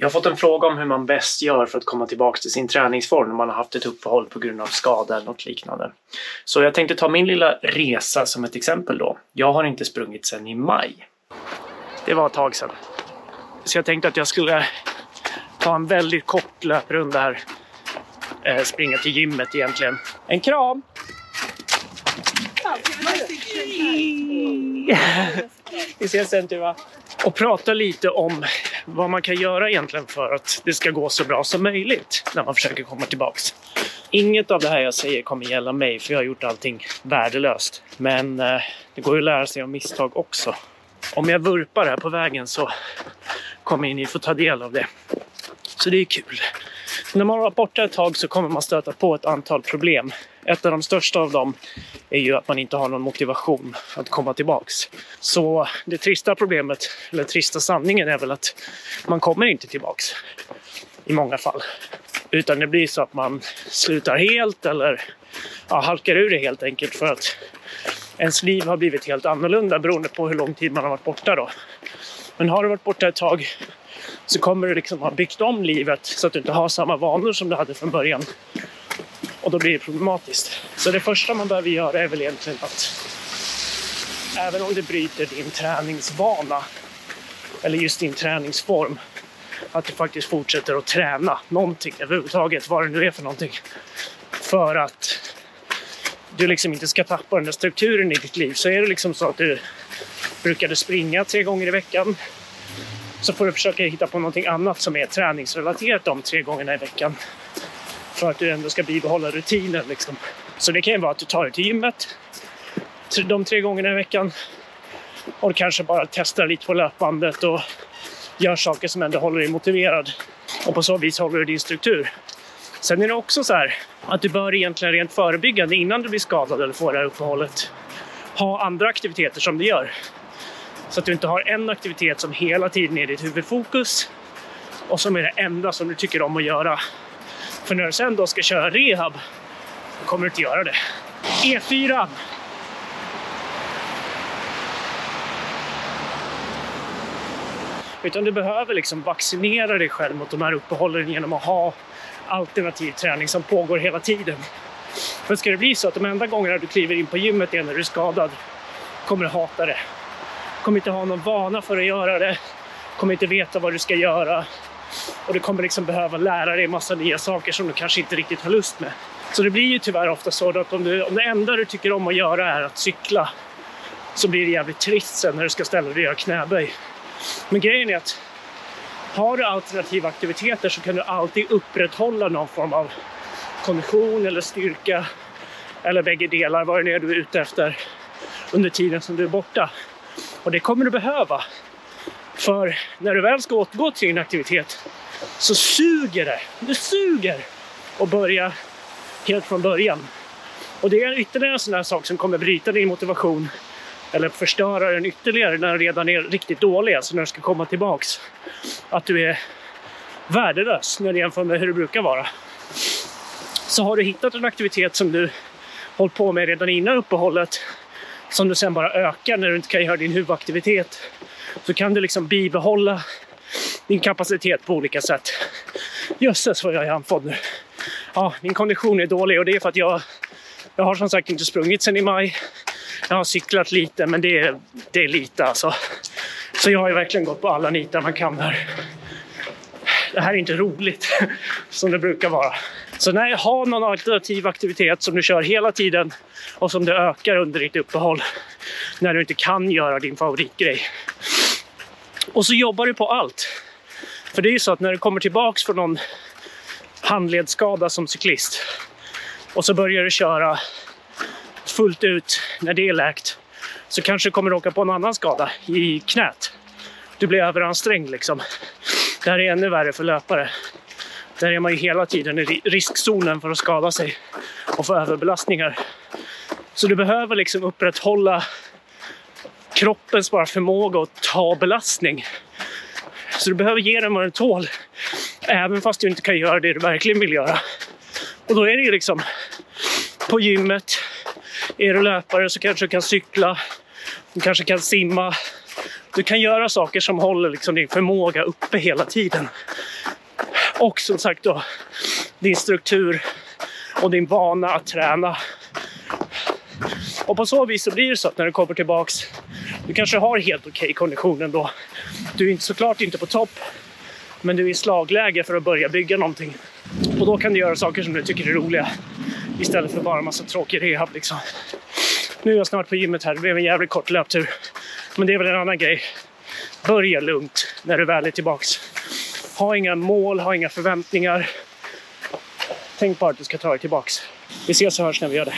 Jag har fått en fråga om hur man bäst gör för att komma tillbaka till sin träningsform när man har haft ett uppehåll på grund av skada eller något liknande. Så jag tänkte ta min lilla resa som ett exempel då. Jag har inte sprungit sedan i maj. Det var ett tag sedan. Så jag tänkte att jag skulle ta en väldigt kort löprunda här. Eh, springa till gymmet egentligen. En kram! Vi ses sen Tuva. Och prata lite om vad man kan göra egentligen för att det ska gå så bra som möjligt när man försöker komma tillbaks. Inget av det här jag säger kommer gälla mig för jag har gjort allting värdelöst. Men eh, det går ju att lära sig av misstag också. Om jag vurpar här på vägen så kommer ni få ta del av det. Så det är kul. När man har varit borta ett tag så kommer man stöta på ett antal problem. Ett av de största av dem är ju att man inte har någon motivation att komma tillbaks. Så det trista problemet, eller trista sanningen är väl att man kommer inte tillbaks. I många fall. Utan det blir så att man slutar helt eller ja, halkar ur det helt enkelt för att ens liv har blivit helt annorlunda beroende på hur lång tid man har varit borta då. Men har du varit borta ett tag så kommer du liksom ha byggt om livet så att du inte har samma vanor som du hade från början. Och då blir det problematiskt. Så det första man behöver göra är väl egentligen att även om det bryter din träningsvana eller just din träningsform att du faktiskt fortsätter att träna någonting överhuvudtaget, vad det nu är för någonting. För att du liksom inte ska tappa den där strukturen i ditt liv. Så är det liksom så att du brukade springa tre gånger i veckan så får du försöka hitta på någonting annat som är träningsrelaterat de tre gångerna i veckan. För att du ändå ska bibehålla rutinen. Liksom. Så det kan ju vara att du tar dig till gymmet de tre gångerna i veckan och kanske bara testar lite på löpbandet och gör saker som ändå håller dig motiverad. Och på så vis håller du din struktur. Sen är det också så här att du bör egentligen rent förebyggande innan du blir skadad eller får det här uppehållet ha andra aktiviteter som du gör. Så att du inte har en aktivitet som hela tiden är ditt huvudfokus och som är det enda som du tycker om att göra. För när du sen då ska köra rehab, då kommer du inte göra det. E4. Utan du behöver liksom vaccinera dig själv mot de här uppehållen genom att ha alternativ träning som pågår hela tiden. För ska det bli så att de enda gångerna du kliver in på gymmet är när du är skadad, kommer du hata det. Kommer inte ha någon vana för att göra det, kommer inte veta vad du ska göra och du kommer liksom behöva lära dig massa nya saker som du kanske inte riktigt har lust med. Så det blir ju tyvärr ofta så att om, du, om det enda du tycker om att göra är att cykla så blir det jävligt trist sen när du ska ställa dig och göra knäböj. Men grejen är att har du alternativa aktiviteter så kan du alltid upprätthålla någon form av kondition eller styrka eller bägge delar, vad det nu är du är ute efter under tiden som du är borta. Och det kommer du behöva. För när du väl ska återgå till din aktivitet så suger det. Det suger att börja helt från början. Och det är ytterligare en sån här sak som kommer bryta din motivation eller förstöra den ytterligare när den redan är riktigt dålig, alltså när du ska komma tillbaks. Att du är värdelös när du jämför med hur det brukar vara. Så har du hittat en aktivitet som du hållit på med redan innan uppehållet som du sen bara ökar när du inte kan göra din huvudaktivitet så kan du liksom bibehålla din kapacitet på olika sätt. Jösses vad jag är andfådd nu. Ja, min kondition är dålig och det är för att jag, jag har som sagt inte sprungit sedan i maj. Jag har cyklat lite, men det är, det är lite alltså. Så jag har ju verkligen gått på alla nitar man kan här. Det här är inte roligt som det brukar vara. Så nej, ha någon alternativ aktivitet som du kör hela tiden och som du ökar under ditt uppehåll när du inte kan göra din favoritgrej. Och så jobbar du på allt. För det är ju så att när du kommer tillbaks från någon handledsskada som cyklist och så börjar du köra fullt ut när det är läkt så kanske du kommer åka på en annan skada i knät. Du blir överansträngd liksom. Det här är ännu värre för löpare. Där är man ju hela tiden i riskzonen för att skada sig och få överbelastningar. Så du behöver liksom upprätthålla kroppens bara förmåga att ta belastning. Så du behöver ge den vad den tål. Även fast du inte kan göra det du verkligen vill göra. Och då är det ju liksom på gymmet. Är du löpare så kanske du kan cykla. Du kanske kan simma. Du kan göra saker som håller liksom din förmåga uppe hela tiden. Och som sagt då, din struktur och din vana att träna. Och på så vis så blir det så att när du kommer tillbaks, du kanske har helt okej okay kondition ändå. Du är inte, såklart inte på topp, men du är i slagläge för att börja bygga någonting. Och då kan du göra saker som du tycker är roliga istället för bara en massa tråkig rehab liksom. Nu är jag snart på gymmet här, det blev en jävligt kort löptur. Men det är väl en annan grej. Börja lugnt när du väl är tillbaks. Ha inga mål, ha inga förväntningar. Tänk bara att du ska ta dig tillbaks. Vi ses och hörs när vi gör det.